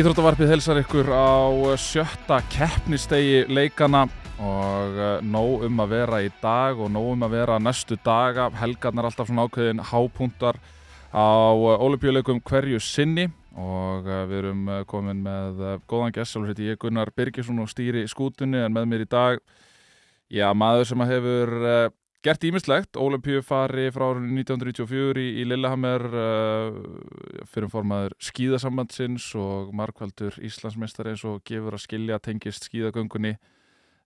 Íþróttavarpið helsar ykkur á sjötta keppnistegi leikana og uh, nóg um að vera í dag og nóg um að vera næstu daga. Helgarnar alltaf svona ákveðin hápuntar á uh, olimpíuleikum hverju sinni og við erum komin með góðan gest, sjálfur heiti ég Gunnar Birgisson og stýri skútunni en með mér í dag, já maður sem hefur gert ímislegt, Ólimpíu fari frá árunni 1994 í, í Lillehammer uh, fyrir formaður skíðasambandsins og markvældur Íslandsmeistari eins og gefur að skilja tengist skíðagöngunni.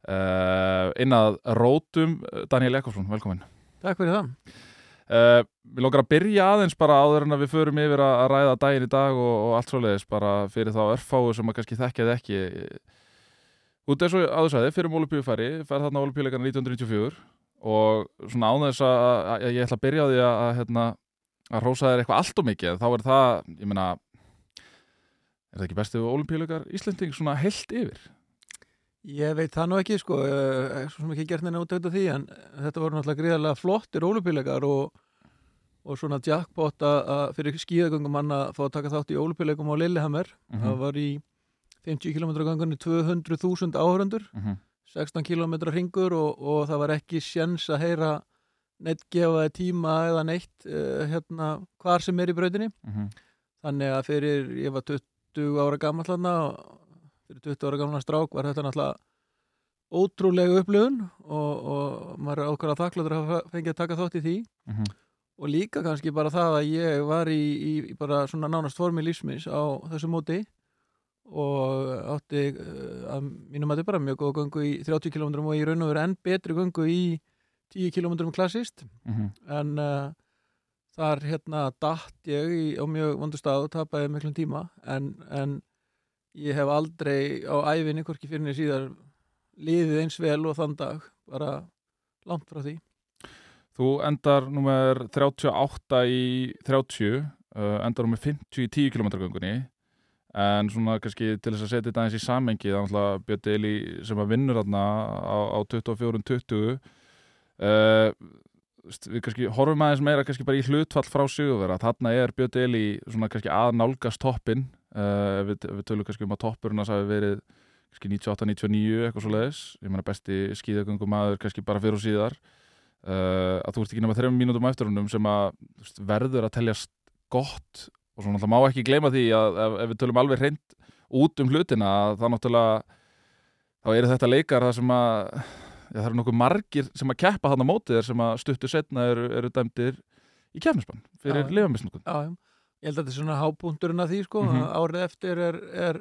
Uh, inn að rótum Daniel Ekkarsson, velkomin. Takk fyrir það. uh, Við lókar að byrja aðeins bara áður en að við förum yfir að, ræða daginn í dag og, og allt svoleiðis bara fyrir þá örfáu sem að kannski þekkjaði ekki. Út eins og áður sagði, fyrir Ólimpíu fari fær þarna Ólimpíuleikana 1994 og svona án þess að, að, að ég ætla að byrja á því að, hérna, að rósa þér eitthvað allt og mikið þá er það, ég meina er það ekki bestu olimpíuleikar Íslending svona heilt yfir? Ég veit það nú ekki, sko, uh, svo sem ekki gert neina út auðvitað því, en þetta voru náttúrulega gríðarlega flottir ólupíleikar og, og svona jackpot að, fyrir skíðagöngum mann að fá að taka þátt í ólupíleikum á Lillehammer. Mhm. Það var í 50 km gangunni 200.000 áhörundur, Mm -hmm. 16 km ringur og, og það var ekki sjens að heyra neitt gefa þér tíma eða neitt uh, hérna hvar sem er í brautinni. mhm, Þannig að fyrir, ég var 20 ára gammal þarna og fyrir 20 ára gamla strák var þetta náttúrulega ótrúlega upplöfun og, og maður er ákveðlega þakkláttur að fengið að taka þátt í því. Mhm, og líka kannski bara það að ég var í, í, í bara svona nánast formi lífsmins á þessu móti og átti uh, að mínum að þetta bara mjög góða göngu í 30 km og í raun og veru enn betri göngu í 10 km klassist mhm, en uh, þar hérna datt ég í, á mjög vondu stað og tapaði miklum tíma. En, en ég hef aldrei á æfinni hvorki fyrir niður síðar liðið eins vel og þann dag bara langt frá því. Þú endar nummer 38 í 30 uh, endar nummer 50 í 10 km göngunni en svona kannski til þess að setja þetta aðeins í samengi er náttúrulega Björn Deli sem að vinnur þarna á, á 24-20 uh, veist, við kannski horfum aðeins meira kannski bara í hlutfall frá sigurvera þarna er Björn Deli svona kannski að nálgast toppin uh, ef við, við tölum kannski um að toppurinn að það hefur verið kannski 98-99 eitthvað svo leiðis ég meina besti skíðagöngum maður kannski bara fyrir og síðar. Uh, að þú ert ekki nema þrejum mínútum á eftir honum sem að veist, verður að teljast gott og svo náttúrulega má ekki gleyma því að ef, ef við tölum alveg hreint út um hlutina það náttúrulega þá eru þetta leikar það sem að já, það eru nokkuð margir sem að keppa þarna mótið þér sem að stuttu setna eru, eru dæmdir í kefnisbann fyrir já. ég held að þetta er svona hábúndurinn að því sko, Mhm. árið eftir er, er,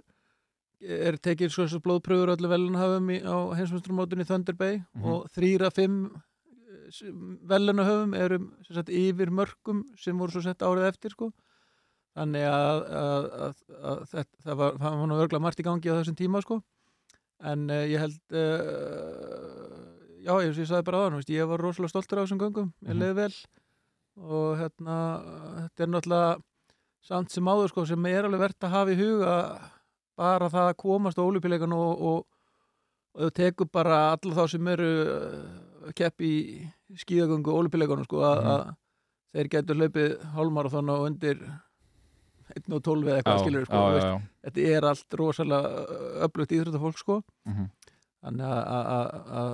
er tekið svo þessu blóðpröfur öllu velunahöfum á heimsmyndsturmótunni Thunder Bay Mhm. og þrýra fimm velunahöfum eru sagt, yfir mörgum sem voru svo sett árið eftir sko. Þannig að, að, að, að þetta, það var, var nú örgulega margt í gangi á þessum tíma sko. en uh, ég held uh, já, og ég sagði bara á hann ég var rosalega stoltur á þessum göngum, ég Mhm. leiði vel og hérna þetta er náttúrulega samt sem áður sko sem er alveg verðt að hafa í huga bara það að komast á ólupíleikan og, og, og þau tekur bara alla þá sem eru uh, kepp í skíðagöngu ólupíleikanum sko að, að þeir getur hlaupið hálmarathon og undir 1 og 12 eða eitthvað skilur sko, já, já, veist, já. þetta er allt rosalega öflugt íþróttafólk sko Mhm. þannig að- að að- að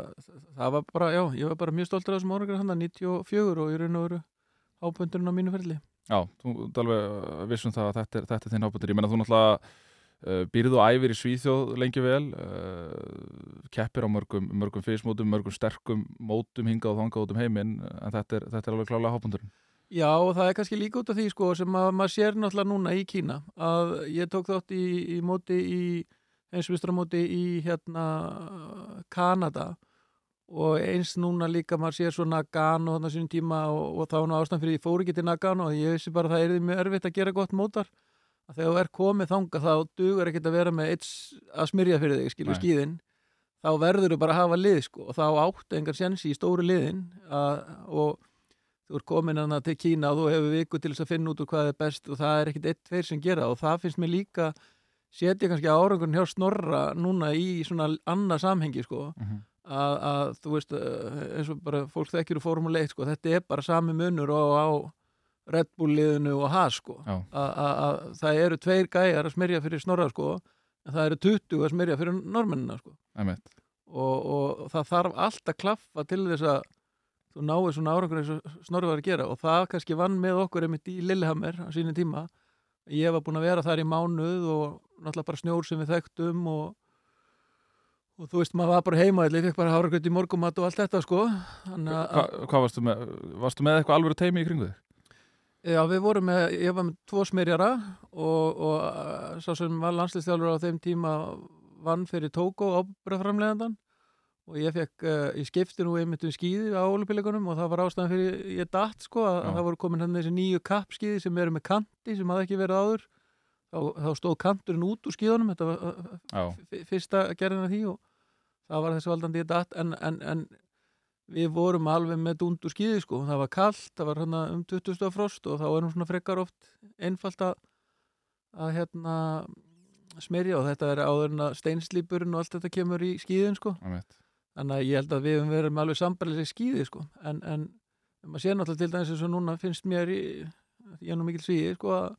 það var bara, já, ég var bara mjög stoltur af þessum árangur hann 94 og ég raun og veru hápundurinn á mínu ferli Já, þú alveg vissum það að þetta er, þetta er þinn ábútur. Ég meina þú náttúrulega uh, býrðu og æfir í Svíþjóð lengi vel, uh, keppir á mörgum, mörgum fyrstmótum, mörgum sterkum mótum hingað og þangað út um heiminn, en þetta er, þetta er alveg klálega hábúndurinn. Já, og það er kannski líka út af því sko sem að maður sér náttúrulega núna í Kína að ég tók þátt í, í móti í heimsvistramóti í hérna Kanada. Og eins núna líka maður sér svo Nagano þarna sínum tíma og, og þá var nú ástæðan fyrir ég fór ekki til Nagano og ég vissi bara að það er mjög erfitt að gera gott mótar að þegar þú er komið þanga þá dugur ekkert að vera með eitt að smyrja fyrir þig skilur Nei. skíðin. Þá verður þú bara að hafa lið sko og þá áttu engar sjensi í stóru liðin að, og þú ert komin hana til Kína og þú hefur viku til þess að finna út úr hvað er best og það er ekkit eitt, tveir sem gera og það finnst mér líka setja kannski árangurinn hjá Snorra núna í svona annað samhengi sko. Mm -hmm. að, að þú veist eh, eins og bara fólk þekkir úr Formule 1 sko. Þetta er bara sami munur og á Red Bull liðinu og Haas sko. Að að- að það eru tveir gæjar að smyrja fyrir snorra sko en það eru 20 að smyrja fyrir normennina sko. Og, og það þarf allt að klaffa til þess að þú náir svona árangur eins og Snorri var að gera og það kannski vann með okkur einmitt í Lillehammer á sínum tíma. Ég var búin að vera þar í mánuð og náttúrulega bara snjór sem við þekktum og, og þú veist maður var bara heima ég fekk bara háragröð í morgumat og allt þetta sko. Hva, hvað varstu með varstu með eitthvað alvöru teimi í kringu þig? Já, við vorum með, ég var með tvo smyrjara og, og uh, sá sem var landslistjálfur á þeim tíma vann fyrir Tóko ábyrðaframlegandan og ég fekk, uh, ég skipti nú einmitt um skýði á ólupillegunum og það var ástæðan fyrir ég datt sko að, að það voru komin hann þessi nýju kappskýði sem eru með kanti sem hafði ekki verið áður. Þá, þá stóð kanturinn út úr skýðunum þetta var Já, f- fyrsta gerðin af því og það var þessi valdandi ég datt en, en, en við vorum alveg með dundu skýði sko. Það var kallt, það var hérna um 20 stöða frost og þá er nú svona frekar oft einfalt að, að hérna smyrja og þetta er áður en að steinslýpurinn og allt þetta kemur í skýðin sko þannig að ég held að við höfum verið með alveg sambarlega skýði sko en, en maður sé náttúrulega til dæmis eins og núna finnst mér í, ég er nú mikil svíði sko að,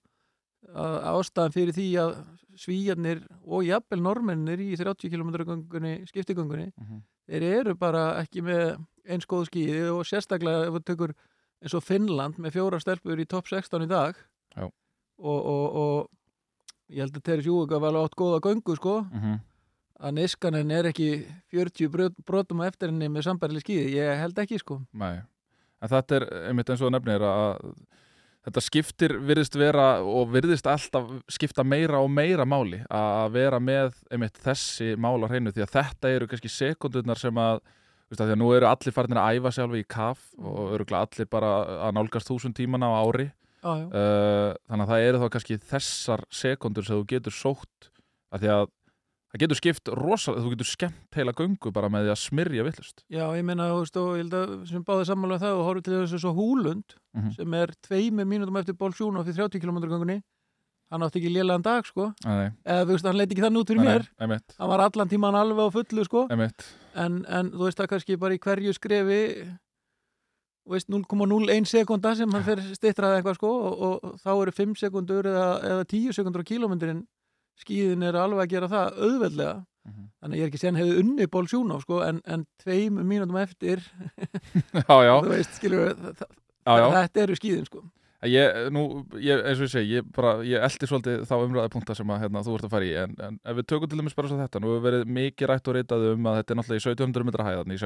að ástæðan fyrir því að svíjarnir og jafnvel normennir í 30 km göngunni, skiptigöngunni Mhm. þeir eru bara ekki með eins góð skýði og sérstaklega ef þú tekur eins og Finnland með fjóra stelpur í topp 16 í dag og, og, og ég held að Teres Júga var alveg átt góða göngu sko Mhm. Að Niskanen er ekki 40 brot- brotum á eftir henni með sambærli skýði, ég held ekki sko. Nei, en þetta er einmitt eins og nefnir að þetta skiptir virðist vera og virðist alltaf skipta meira og meira máli að vera með einmitt þessi mál á hreinu. Því að þetta eru kannski sekundurnar sem að veist að því að nú eru allir farinir að æfa sjálfi í kaf og öruglega allir bara að nálgast þúsund tímana á ári. Já. uh, þannig að það eru þá kannski þessar sekundur sem þú getur sótt. Að því að það getur skipt rosalega, þú getur skemmt heila göngu bara með því að smyrja villust já, ég meina, þú veist, og ég held að sem báði sammála um það og horfum til þess að svo Húlund Mhm. sem er tveimur mínútum eftir Bolsjúna fyrir 30 km göngunni hann átti ekki lélegan dag sko. Nei, eða þú veist, hann leiti ekki þannig út fyrir nei, mér. einmitt, hann var allan tíman alveg á fullu sko. En, en þú veist það kannski bara í hverju skrefi þú veist 0,01 sekunda sem hann fer stittraði eitthvað sko og, og þá eru 5 sekundur eða, eða 10 sekundur á kílómetrin skíðin er alveg að gera það auðveldlega. Mhm. þannig að ég er ekki sen hefði unni ból sjúna sko en, en tveim mínútum eftir Já, já, þú veist skilur já, þetta eru skíðin sko. Ég, nú, ég, eins og ég segi, ég, ég eldi svolítið þá umræði punkta sem að hérna, þú ert að fara í en, en ef við tökum til dæmis bara svo þetta nú hefur verið mikið rætt og ritað um að þetta er náttúrulega í 1700 metra hæðan í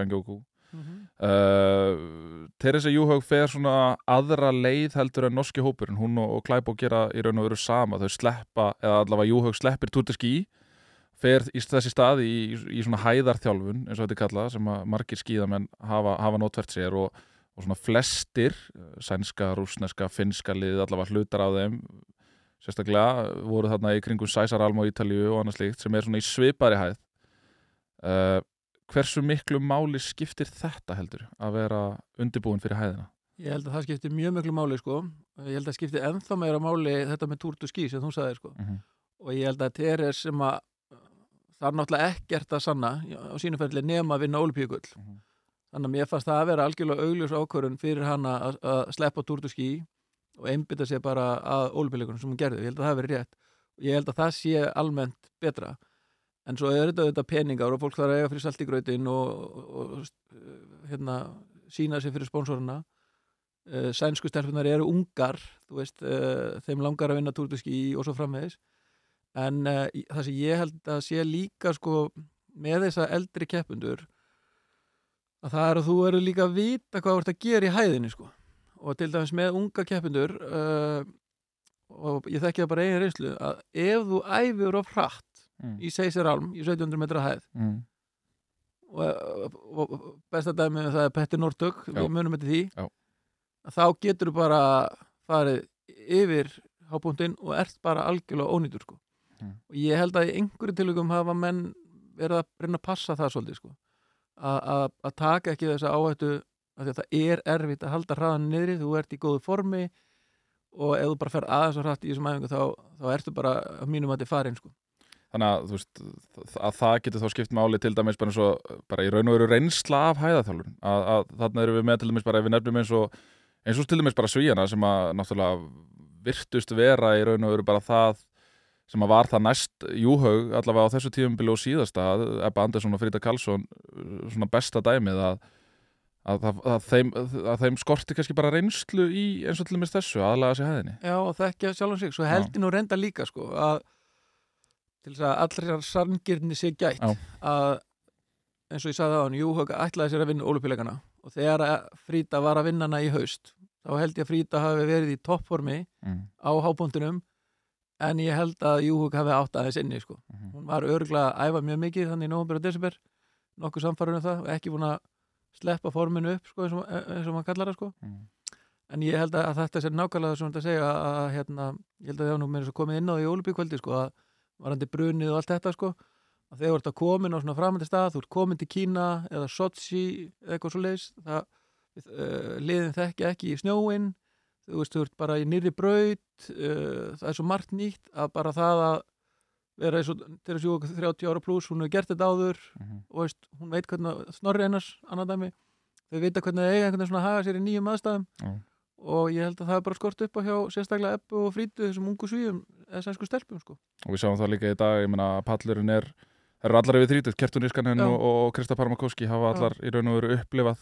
Sangjóku uh, Theresa Júhaug fer svona aðra leið heldur en norski hópurinn. Hún og, og Klæbó gera í raun og veru sama. Þau sleppa, eða allavega Júhaug sleppir túrteski fer í þessi stað í, í svona hæðarþjálfun eins og þetta er kallað sem margir skíðamenn hafa, hafa nótvert sér og, og svona flestir eh, sænska, rúsneska, finska lið allavega hlutar af þeim sérstaklega voru þarna í kringum Sæsaralm og Ítalíu og annað slíkt sem er svona í svipari hæð. Uh, hversu miklu máli skiptir þetta heldur að vera undirbúin fyrir hæðina? Ég held að það skiptir mjög miklu máli sko. Ég held að það skiptir ennþá meira máli þetta með túrtu skí sem þú sagði sko. Mm -hmm. og ég held að Teres sem að það er náttúrulega ekkert að sanna á sínuferðli nema að vinna ólipíkull Mhm. þannig að mér fannst það að vera algjörlega augljós ákvörun fyrir hana að, að sleppa túrtu skí og einbytta sér bara að ólipíkullunum sem hún gerði, ég held að það en svo er þetta, þetta peningar og fólk þarf að eiga fyrir saltigrautin og, og, og hérna, sína sér fyrir sponsorina uh, sænsku stelpunar eru ungar veist, uh, þeim langar að vinna túrtuski og svo framvegis. En uh, það sem ég held að sé líka sko með þessa eldri keppundur að það er að þú eru líka að vita hvað þú ert að gera í hæðinni sko. Og til dæmis með unga keppundur og ég þekki það bara eigin reynslu að ef þú æfur of hratt mm. í Seysiralm í 1700 metra hæð Mm. og, og, og besta dæmi um það er Petter Nortug, við munum þetta því Já. þá getur þú bara farið yfir hábúndin og ert bara algjörlega ónýtur sko. Mm. og ég held að í einhverju tilugum hafa menn verið að reyna að passa það svolítið sko. A- að taka ekki þessa áhættu að þetta er erfitt að halda hraðan niðri, þú ert í góðu formi og ef þú bara fer aðeins og hratt í þessum æfingu þá, þá ertu bara að mínum að þetta er farin sko. Þannig að, veist, að það getur þá skipt máli til dæmis bara og bara í raun og veru reynsla af hæðaþjálfun. Að, að þarna erum við með til dæmis bara ef við nefnum eins og eins og til dæmis bara svíjana sem að náttúrulega virtust vera í raun og veru bara það sem að var það næst júhaug allavega á þessu tífumbili og síðasta að Ebba Andersson og Frida Karlsson svona besta dæmið að, að, að, að þeim, þeim skorti kannski bara reynslu í eins og til dæmis þessu aðlaga sér hæðinni Já, og þekkja sjálf sig, svo held ég nú reynda líka sko, að til þess að allra sangirni sé gætt Já. að eins og ég sagði á hann, Júhaug ætlaði sér að vinna ólupíleikana og þegar Frida var að vinna hana í haust þá held ég að Frida hafi verið í toppformi mm. á hábúndunum en ég held að Júhaug hafi átt aðeins inni sko. Mhm. hún var örgulega að æfa mjög mikið þannig í nóvambur og desember nokkuð samfarið um það og ekki búin að sleppa forminu upp sko, eins, og, eins og maður kallar það sko. Mm. en ég held að, að þetta sé nákvæmlega sem þetta segja að, að hérna, ég held að það nú þess að komið inn á því jólubíkvöldi sko, að varandi brunið og allt þetta sko, að þegar þú ert að komin á svona framandi stað, þú ert komin til Kína eða Sochi eða eitthvað svo leiðis það uh, liðin þekki ekki í snjóin þú veist, þú ert bara í nýri braut uh, það er svo margt nýtt að bara það að vera eins og til að 30 ára pluss, hún hefur gert þetta áður Mhm. og veist, hún veit hvernig snorri einars annar dæmi, þau vita hvernig það eiga einhvern veginn svona að haga sér í nýjum aðstæðum Já. Og ég held að það er bara skort upp á hjá sérstaklega Ebbu og Frítu þessum ungu svíum eða sænsku stelpum sko. og við sjáum það líka í dag, ég meina pallurinn er eru allar yfir þrítut, Kertun Iskanen Já. og, og Krista Parmakoski hafa allar í raun og veru upplifað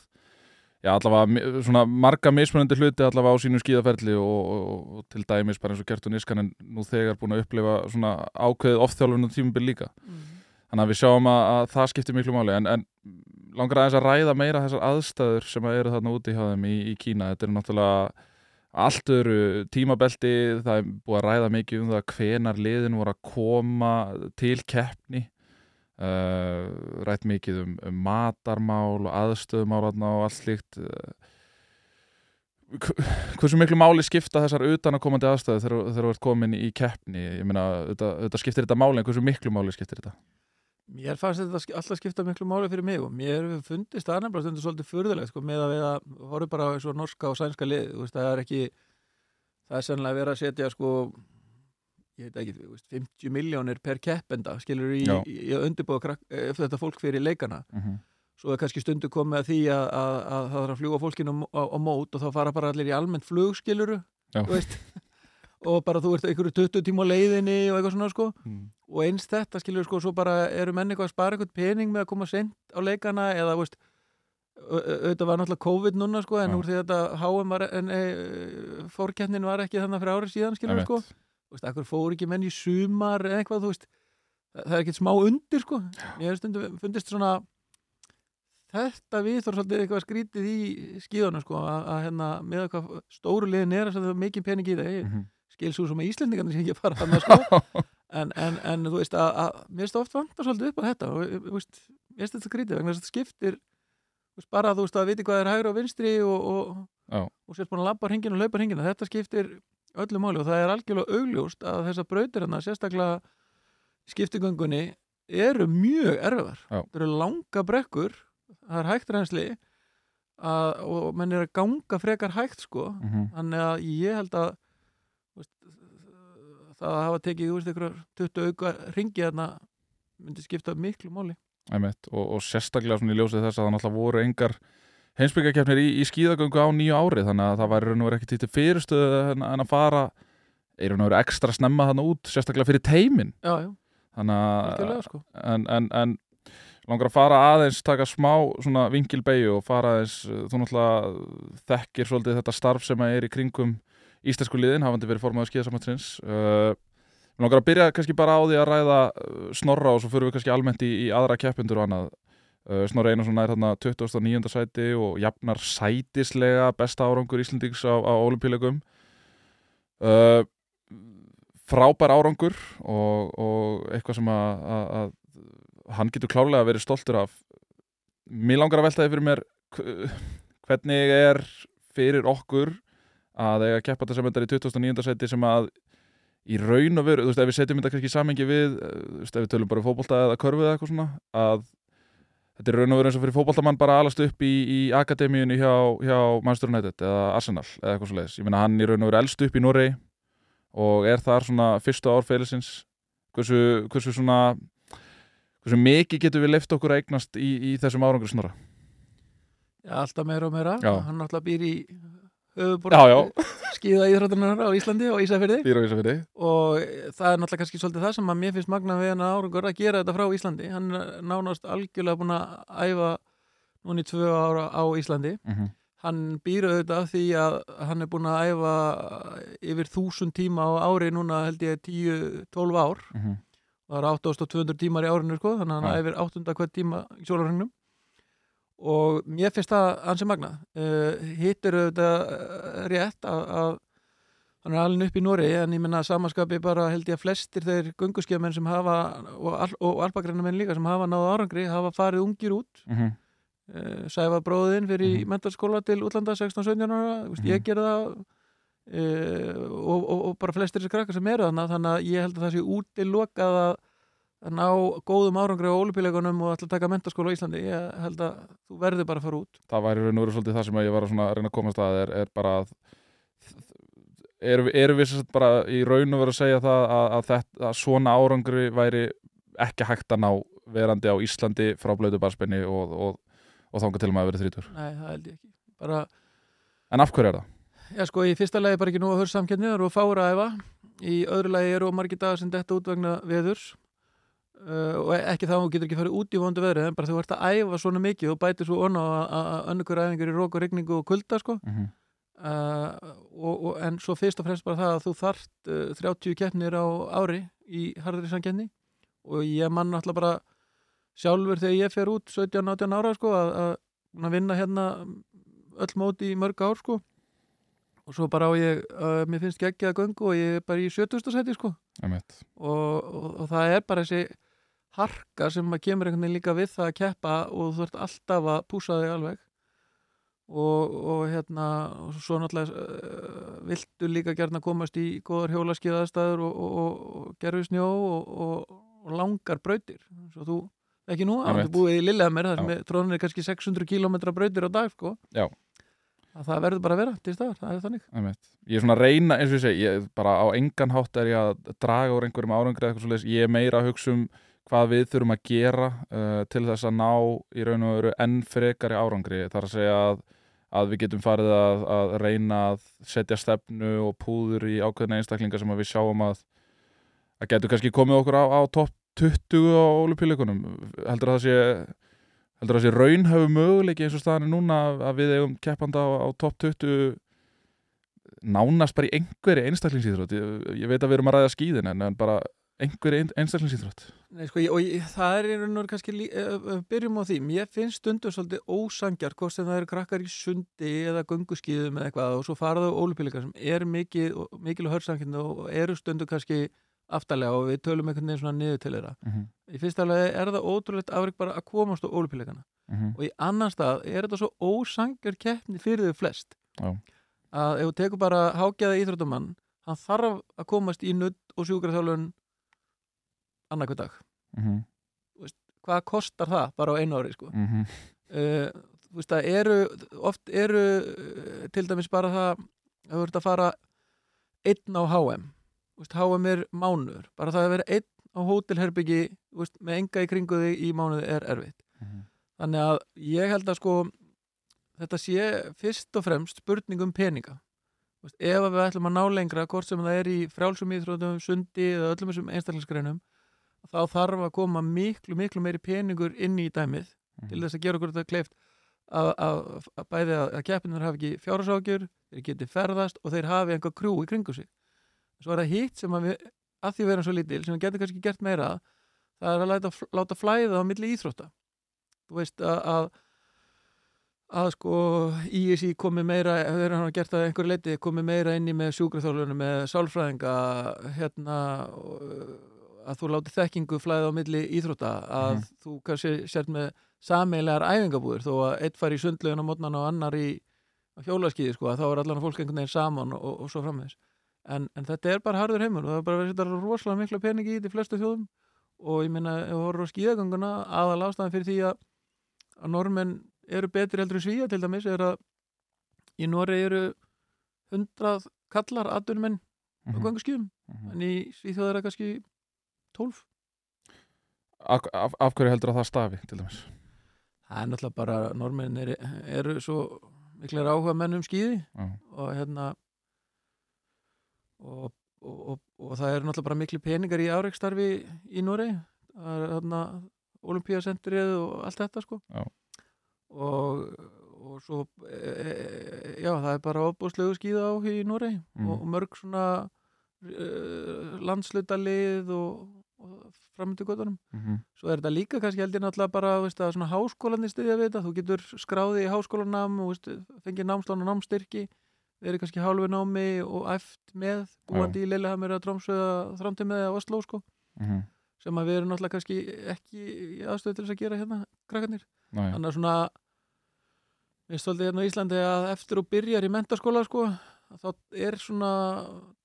já, allavega svona marga mismunandi hluti allavega á sínu skíðaferli og, og, og til dæmis bara eins og Kertun Iskanen nú þegar búin að upplifa svona ákveðið ofþjálfun og tímubil líka þannig að við sjáum að, að það skiptir miklu máli en, en langar aðeins að ræða meira þessar aðstæður sem að eru þarna úti hjá þeim í, í Kína. Þetta er náttúrulega allt öru tímabelti það er búið að ræða mikið um það hvenar liðin voru að koma til keppni uh, rætt mikið um, um matarmál og aðstöðumál og allt slíkt. Hv- hversu miklu máli skipta þessar utanakomandi aðstæður þegar, þú ert komin í keppni? Ég meina, þetta skiptir þetta máli en hversu miklu máli skiptir þetta Mér fannst þetta alltaf skipta miklu máli fyrir mig og mér fundist það nefnilega stundur svolítið furðulegt sko, með að við að horfum bara á svo norska og sænska lið þú veist, það er ekki það er sannlega verið að setja sko ég veit ekki, þú veist, 50 miljónir per keppenda, skilur í, í, í undirbúa krak- eh, þetta fólk fyrir leikana mm -hmm. svo er kannski stundu komið að því að, að, að það þarf að fljúa fólkinu á, á, mót og þá fara bara allir í almennt flug skiluru Já. veist, og bara þú ert einhverju 20 tíma leiðinni og eitthvað svona sko mm. og eins þetta skilur sko svo bara eru menn eitthvað að spara eitthvað pening með að koma sent á leikana eða veist au- au- auðvitað var náttúrulega COVID núna sko en Já. úr því þetta HM var en e, fórkeppnin var ekki þannig fyrir árið síðan skilur sko veist, akkur fór ekki menn í sumar eða eitthvað, þú veist það, það er ekkert smá undir sko ég hef stundum fundist svona þetta við þarf svolítið eitthvað skrítið í skíðunum sko að, að hérna með eitthvað stóru liðin er að það er mikið pening í það ég Mhm. Skil svo sem að Íslendingarnir sé ekki að fara þannig sko. En, en, en þú veist að, að mér finnst oft vantar svolítið upp á þetta og veist, mér finnst þetta skrítið vegna þess að þetta skiptir veist, bara þú veist að viti hvað er hægur og vinstri og, og, Já. og sérst búin að labba hringin og laupa hringin þetta skiptir öllu máli og það er algjörlega augljóst að þessar brautir hérna sérstaklega í skiptigöngunni eru mjög erfiðar. Það eru langa brekkur það er hægt reynsli að, og menn er að ganga frekar hægt sko. Mhm. þannig að ég held að það að hafa tekið veist, einhverjar 20 auka ringi þarna myndi skipta miklu Einmitt, og, og sérstaklega svona í ljósið þess að það náttúrulega voru engar heimsbyggjarkeppnir í, í skíðagöngu á nýju ári þannig að það væri raun og verið ekki til fyrirstöðu en, en að fara er raun og verið ekstra snemma þannig út, sérstaklega fyrir teimin já, já, þannig að sko. en, en, en langar að fara aðeins taka smá svona vingilbeigju og fara aðeins, þú náttúrulega þekkir svolítið þetta starf sem að er í kringum íslensku liðin, hafandi verið formaður skíðasamhansins uh, langar að byrja kannski bara á því að ræða uh, snorra og svo fyrir við kannski almennt í, í aðra keppindur og annað. Uh, Snorri Einarsson er þarna 29. sæti og jafnar sætislega besta árangur Íslendings á, á olimpíuleikum uh, frábær árangur og, og eitthvað sem að, að, að hann getur klálega verið stoltur af. Mér langar að velta því fyrir mér hv- hvernig er fyrir okkur að eiga að keppa þetta sem þetta er í 2009. seti sem að í raun og veru, þú veist, ef við setjum þetta kannski í samengi við, eh, þú veist, ef við tölum bara um fótbolta eða körfu eða eitthvað svona, að þetta er raun og veru eins og fyrir fótboltamann bara alast upp í, í akademíunni hjá, hjá Manchester United eða Arsenal eða eitthvað svo leiðis. Ég meina hann í raun og veru elst upp í Noregi og er þar svona fyrstu ár félagsins hversu, hversu svona hversu mikið getur við leift okkur að eignast í, í þessum árangur snora alltaf meira og meira Já. hann náttúrulega býr í skíða íþróttunar á Íslandi og Ísafirði. Býr á Ísafirði. Og það er náttúrulega kannski svolítið það sem að mér finnst magna við hennar árangur að gera þetta frá Íslandi. Hann er nánast algjörlega búin að æfa núni tvö ára á Íslandi. Mm -hmm. hann býr auðvitað því að hann er búin að æfa yfir þúsund tíma á ári núna held ég 10-12 ár. Mhm. það er 8200 tímar í árinu sko, þannig að hann æfir 800 hvert tíma í sólarhengnum og mér finnst það ansi magna uh, hitt er auðvitað eh, rétt að, að hann er alveg upp í Nóri en ég minna samanskapi bara held ég að flestir þeir gönguskjafmenn sem hafa og, al, og alpagrænamenn líka sem hafa náðu árangri hafa farið ungir út Mm -hmm. uh, sæfa bróðin fyrir í Mhm. mentarskóla til útlanda 16-17 ára, mm Mhm. ég gerði það uh, og, og, og bara flestir þessi krakkar sem eru þannig að ég held að það sé útilokað að, að ná góðum árangri á ólupíleikunum og alltaf taka mentarskóla á Íslandi. Ég held að þú verður bara að fara út. Það væri raun og veru svolítið það sem ég var að, að reyna að komast að er, er bara að erum erum við sagt bara í raun og veru að segja það að, að, þetta, að svona árangri væri ekki hægt að ná verandi á Íslandi frá blödu barspenni og, og, og þanga til að maður verið þrítur Nei, það held ég ekki. Bara, En af hverju er það? Já sko, í fyrsta lagi er bara ekki nú að höra og ekki þá getur ekki farið út í vondu veðri en bara þú ert að æfa svona mikið og bætir svo onna að önnur æfingar í rók og regningu og kulda sko Mm -hmm. uh, og, og, en svo fyrst og fremst bara það að þú þarft uh, 30 keppnir á ári í harðri samkenni og ég mann náttúrulega bara sjálfur þegar ég fer út 17-18 ára sko að, að vinna hérna öll móti í mörg ár sko og svo bara á ég, uh, mér finnst ekki að göngu og ég er bara í 70. seti sko og, og það er bara þessi harka sem að kemur einhvern veginn líka við það að keppa og þú ert alltaf að púsa þig alveg og, og hérna og svo náttúrulega uh, viltu líka gerna komast í góðar hjólaskiðaðstæður og, og, og, og gerfi snjó og, og langar brautir svo þú, ekki nú, Einmitt. þú búið í Lillehammer þar sem Já. er- er kannski 600 km brautir á dag sko Já. að það verður bara að vera til staðar, það er þannig Einmitt. Ég er svona að reyna, eins og ég segi ég, bara á engan hátt er ég að draga úr einhverjum árangri eða eitthvað svoleiðis, ég er meira að hugsa um hvað við þurfum að gera uh, til þess að ná í raun og veru enn frekari árangri, þar að segja að, að við getum farið að, að reyna að setja stefnu og púður í ákveðna einstaklinga sem við sjáum að að getur kannski komið okkur á, á topp 20 á olupíleikunum heldur að það sé heldur að það sé raunhöfu möguleiki eins og staðan er núna að- við eigum keppanda á, á topp 20 nánast bara í einhverju einstaklingsýþrótt ég, ég veit að við erum að ræða skíðin en, en bara einhverju ein, einstaklingsýþrótt Nei, sko, og ég, það er og veru kannski lí, uh, byrjum á því, mér finnst stundur svolítið ósangjar, hvort sem það eru krakkar í sundi eða gönguskíðum eða eitthvað og svo faraðu ólupíleika sem er mikið mikil og hörsamkynni og eru stundur kannski aftalega og við tölum einhvern veginn svona niður til þeirra. mm -hmm. Í fyrsta alveg er það ótrúlegt afrik bara að komast á ólupíleikana og í annan stað er þetta svo ósangjar keppni fyrir þau flest Já. að ef þú tekur bara hágæða íþróttumann hann þarf að komast í nudd og sjúkraþjálfun annarkvæð dag Mm -hmm. hvað kostar það bara á einu ári sko? Mm -hmm. uh, þú veist að eru oft eru uh, til dæmis bara það að þú ert að fara einn á HM veist, HM er mánuður bara það að vera einn á hótelherbyggi veist, með enga í kringu þig í mánuði er erfitt þannig að ég held að sko þetta sé fyrst og fremst spurning um peninga veist, ef við ætlum að ná lengra hvort sem það er í frjálsum íþrótum, sundi eða öllum þessum einstaklingsgreinum þá þarf að koma miklu, miklu meiri peningur inn í dæmið til þess að gera okkur þetta kleift að, að, að bæði að, að keppinur hafi ekki fjársákjur, þeir geti ferðast og þeir hafi einhver krú í kringu sig. Svo er það hitt sem að við að því við erum svo lítil, sem við getum kannski gert meira það er að láta, láta flæða á milli íþrótta. Þú veist að, að að sko ISI komi meira, þegar hann har gert það að einhverju leiti, komi meira inn í með sjúkraþjálfunum, með sálfræðinga hérna og, að þú láti þekkingu flæða á milli íþrótta að Mhm. þú kannski sért með sameilegar æfingabúður þó að eitt fari í sundlegin á mótnan og annar í á hjólaskíði sko að þá er allan fólk einhvern veginn saman og, og svo framvegis. En, en þetta er bara harður heimur. Og það er bara verið að setja rosalega mikla peningi í því flestu þjóðum. Og ég minna ef þú horfður á skíðagönguna aðal ástæðan fyrir því að, að normenn eru betri heldur en svíja til dæmis er að í Nóri eru hundrað kallar aðdunmenn á Mhm. gönguskíðum. En í Svíþjóð er það kannski 12 af, af, af hverju heldur að það stafi til dæmis það er náttúrulega bara normenn eru, eru svo miklir áhuga menn um skýði Já. og hérna og, og, og, og það er náttúrulega bara miklu peningar í áreikstarfi í Noregi það er hérna olimpíasentrið og allt þetta sko Já. og, og svo e, e, já það er bara ofbúslegu skýða á í Noregi Mm. og, og mörg svona e, landslutalið og, og framöndu göttunum Mhm. Svo er þetta líka kannski heldur náttúrulega bara veist, að svona háskólanir styðja við þetta. Þú getur skráði í háskólanám og veist, fengið námslán og námstyrki verið kannski hálfu námi og æft með búandi í Lillehammer að Trómsöða þrámtið með að Oslo sko. Mhm. sem að við erum náttúrulega kannski ekki í aðstöðu til þess að gera hérna krakkarnir. Þannig að svona við stoltið hérna á Íslandi að eftir og byrjar í mentaskóla sko þá er svona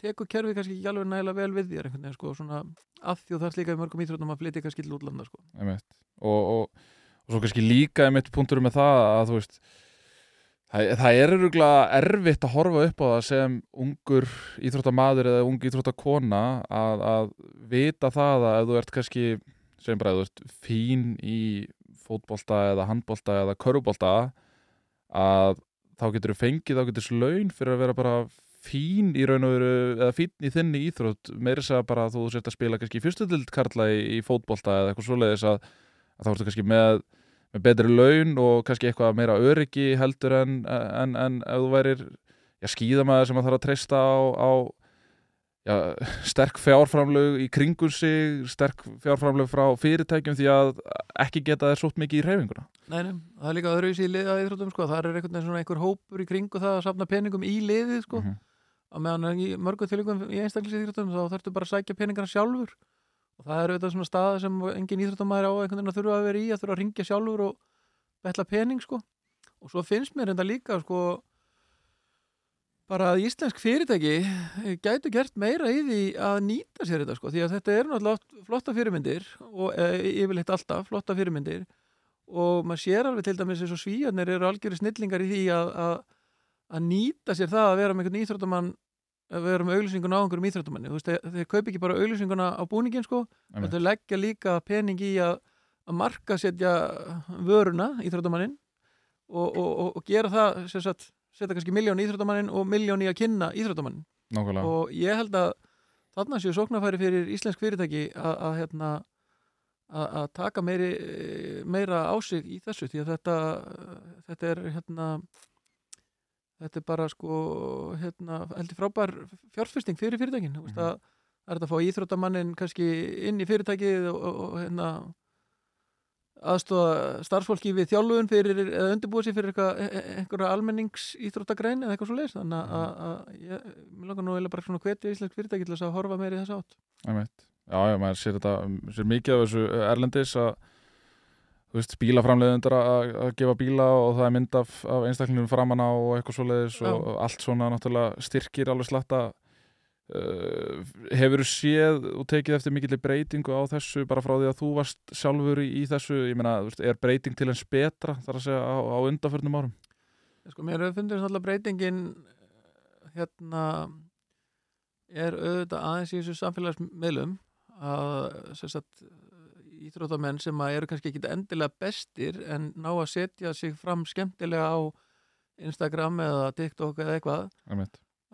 tekur kerfið kannski ekki alveg nægilega vel við þér veginn sko svona að því og það er líka í mörgum íþróttum að flytja kannski til útlanda sko. Og, og, og svo kannski líka einmitt punktur með það að þú veist það, það er öruglega erfitt að horfa upp á það sem ungur íþróttamaður eða ung íþróttakona að, að vita það að ef þú ert kannski segjum bara að þú ert fín í fótbolta eða handbolta eða körfubolta að þá getur þú fengið þá getur þessu laun fyrir að vera bara fín í raun og veru eða fín í þinni íþrótt. Meira þess að bara þú sért að spila kannski fyrstudild karla í, í fótbolta eða eitthvað svoleiðis að, að þá ertu kannski með, með betri laun og kannski eitthvað meira öryggi heldur en, en, en ef þú værir já, skíðamaður sem að þarf að treysta á, á já, sterk fjárframlög í kringum sig sterk fjárframlög frá fyrirtækjum því að ekki geta þér sótt mikið í reyfinguna Nei, nei, það er líka öðruvísi í liða íþróttum sko, það er einhvern veginn svona einhver hópur í kringu það að safna peningum í liðið sko, Mhm. að meðan í mörgu tilvíkum í einstaklis íþróttum þá þarftu bara að sækja peningarna sjálfur. Og það er auðvitað svona staða sem engin íþróttamæður á einhvern veginn að þurfa að vera í að þurfa að ringja sjálfur og betla pening sko. Og svo finnst mér þetta líka sko bara að íslensk fyrirtæki gætu gert meira í því að nýta sér þetta sko því að þetta eru náttúrulega flotta fyrirmyndir og e, yfirleitt alltaf flotta fyrirmyndir. Og maður sér alveg til dæmis eins og svíjarnir eru algjöru snillingar í því að, að, að nýta sér það að vera með einhvern íþróttamann að vera með auglýsinguna á einhverjum íþróttamanni. Þú veist, þeir, þeir kaup ekki bara auglýsinguna á búningin sko, þeir leggja líka pening í að, að marka setja vöruna íþróttamannin og, og, og, og gera það sem sagt, setja kannski miljón í íþróttamannin og miljón í að kynna íþróttamannin Nákvæmlega og ég held að þarna séu sóknarfæri fyrir íslensk fyrirtæki að, hérna, að, taka meiri, meira á sig í þessu því að þetta, þetta er hérna þetta er bara sko hérna, heldur frábær fjárfesting fyrir fyrirtækin mm. -hmm. að, það er þetta að fá íþróttamannin kannski inn í fyrirtækið og, og hérna aðstóða starfsfólki við þjálfun fyrir, eða undirbúið sér fyrir e- e- einhverja almennings íþróttagrein eða eitthvað svo leys þannig að, að ég, langar nú eiginlega bara svona hvetja íslensk fyrirtæki til þess að horfa meiri þess átt. Já, já, maður sér þetta sér mikið af þessu erlendis að þú veist, bílaframleiðundur að gefa bíla og það er mynd af, af einstaklingum framan á og eitthvað svoleiðis Já. og allt svona náttúrulega styrkir alveg slatta uh, hefur þú séð og tekið eftir mikillir breytingu á þessu bara frá því að þú varst sjálfur í, í þessu, ég meina, er breyting til eins betra þar að segja á, á undanförnum árum sko, mér hefur fundið alltaf breytingin hérna er auðvitað aðeins í þessu samfélagsmiðlum að sagt, íþróttamenn sem að eru kannski ekki endilega bestir en ná að setja sig fram skemmtilega á Instagram eða TikTok eða eitthvað.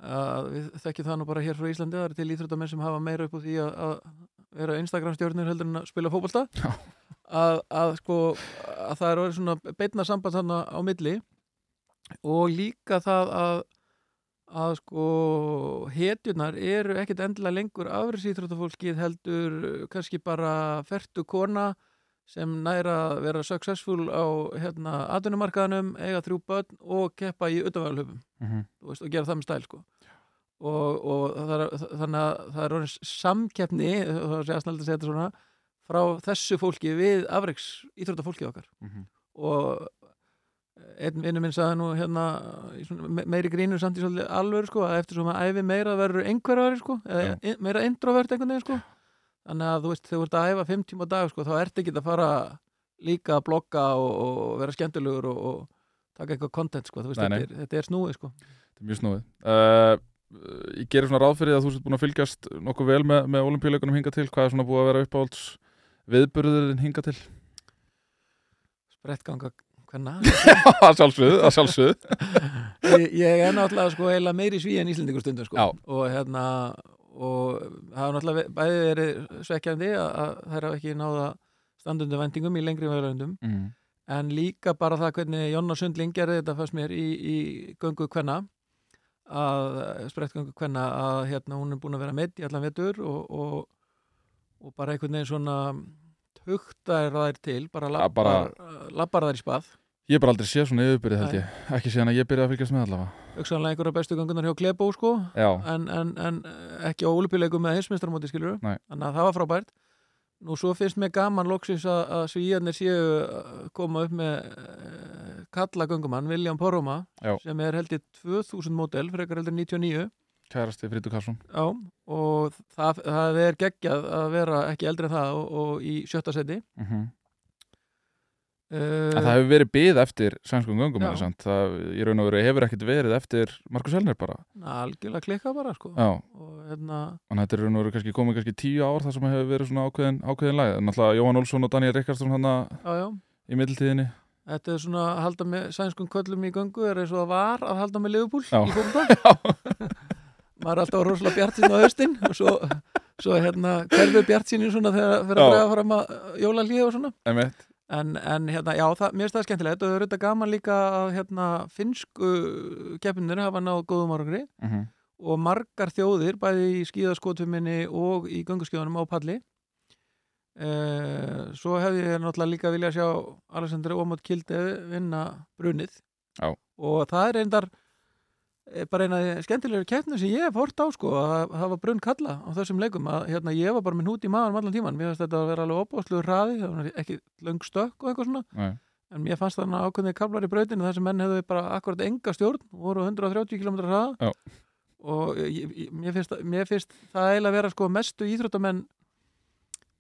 Að við þekkjum það nú bara hér frá Íslandi það eru til íþróttamenn sem hafa meira upp á því að, að vera Instagram stjórnir heldur en að spila fótbolta Já. að, að sko að það er orðið svona beitna samband þarna á milli og líka það að að sko hetjunar eru ekkit endilega lengur afrisýþróttafólkið heldur uh, kannski bara fertu kona sem næra að vera successful á hérna atvinnumarkaðanum, eiga þrjú börn og keppa í utanvæðalöfum Mm -hmm. og gera það með stæl sko. og, og er, þannig að það er orðin samkeppni að að svona frá þessu fólki við afreiks íþróttafólkið okkar og einn vinnu minn sagði nú hérna meiri grínu samt í svolítið alveg sko, að eftir svo maður æfi meira verður einhverjari sko, meira introvert einhvern veginn sko þannig að þú veist, þegar þú ert að æfa fimm tíma á dag sko, þá ert ekki að fara líka að blogga og, og vera skemmtilegur og, og taka eitthvað content sko, veist, Nei, nei. þetta er, þetta er snúið sko. Þetta er mjög snúið. Uh, Ég gerir svona ráð fyrir að þú sért búin að fylgjast nokkuð vel með, með olimpíuleikunum hinga til. Hvað er svona búið að vera uppáhalds viðburðurinn hinga til? Sprettganga hvenna að sjálfsögðu, að sjálfsögðu. Ég, ég er náttúrulega sko meiri sví en Íslendingur stundum sko. Og hérna og það hafa náttúrulega bæði verið svekkjandi að, þær hafa ekki náða standundu vendingum í lengri vegalöndum mm. en líka bara það hvernig Jonna Sundling gerði þetta fannst mér í, í göngu kvenna að sprettgöngu kvenna að hérna hún er búin að vera meitt í allan vetur og, og, og bara einhvern veginn svona hugtar þær til bara Ja, labbar, bara- labbar þær í spað Ég bara aldrei séð svona yfirbyrði held ég. Ekki síðan að ég byrjaði að fylgjast með allavega. Hugsanlega einhverja bestu göngunar hjá Klebo sko. En, en, en ekki á ólupjuleikum með heimsmyndstarmóti skilur Nei. þannig að það var frábært. Nú svo finnst mér gaman loksins að, að svíjarnir séu koma upp með uh, kalla göngumann William Poroma Já. sem er held ég 2000 mótel frekar heldur 99 kærasti Frítu Karlsson. Já, og það, það er geggjað að vera ekki eldri en það og, og í sjötta seti. Mm uh, það hefur verið byð eftir Já. samt. Það í raun og veru hefur ekkert verið eftir Markus Helner bara algjörlega klikka bara sko hérna að þetta er raun og veru kannski komið kannski tíu ár þar sem hefur verið svona ákveðin, ákveðin lag Náttúrulega Jóhann Olsson og Daniel já, í middiltíðinni Þetta er svona að halda með sænskum köllum í göngu er eins og það var að halda með Liverpool Já. í fólkta maður er alltaf rosalega bjart sín á haustin og svo, svo hérna hverfur bjart sín svona þegar fyrir Já. að draga fram að jólalíða og svona. En, en hérna, já, það, mér finnst það skemmtilegt og það er þetta gaman líka að hérna finnsku keppinir hafa náð góðum árangri. Mm og margar þjóðir, bæði í skíðaskotfuminni og í gönguskjóðunum á palli. Eh, svo hefði ég náttúrulega líka vilja sjá Alexander Ómot Kilde vinna brunið. Já. og það er reyndar eh, bara eina skemmtilegur keppnum sem ég hef hort á sko, að hafa brunn kalla á þessum leikum, að hérna ég var bara með hút í maður allan tíman, mér fannst þetta að vera alveg opáslugur hraði, það var ekki löng stökk og eitthvað svona, Nei. en mér fannst þannig ákveðið kablar í brautinu þar sem menn hefðu bara akkurat enga stjórn, voru 130 km hraða. Já. og ég, ég, mér, finnst, mér finnst það eiginlega að vera sko mestu íþróttamenn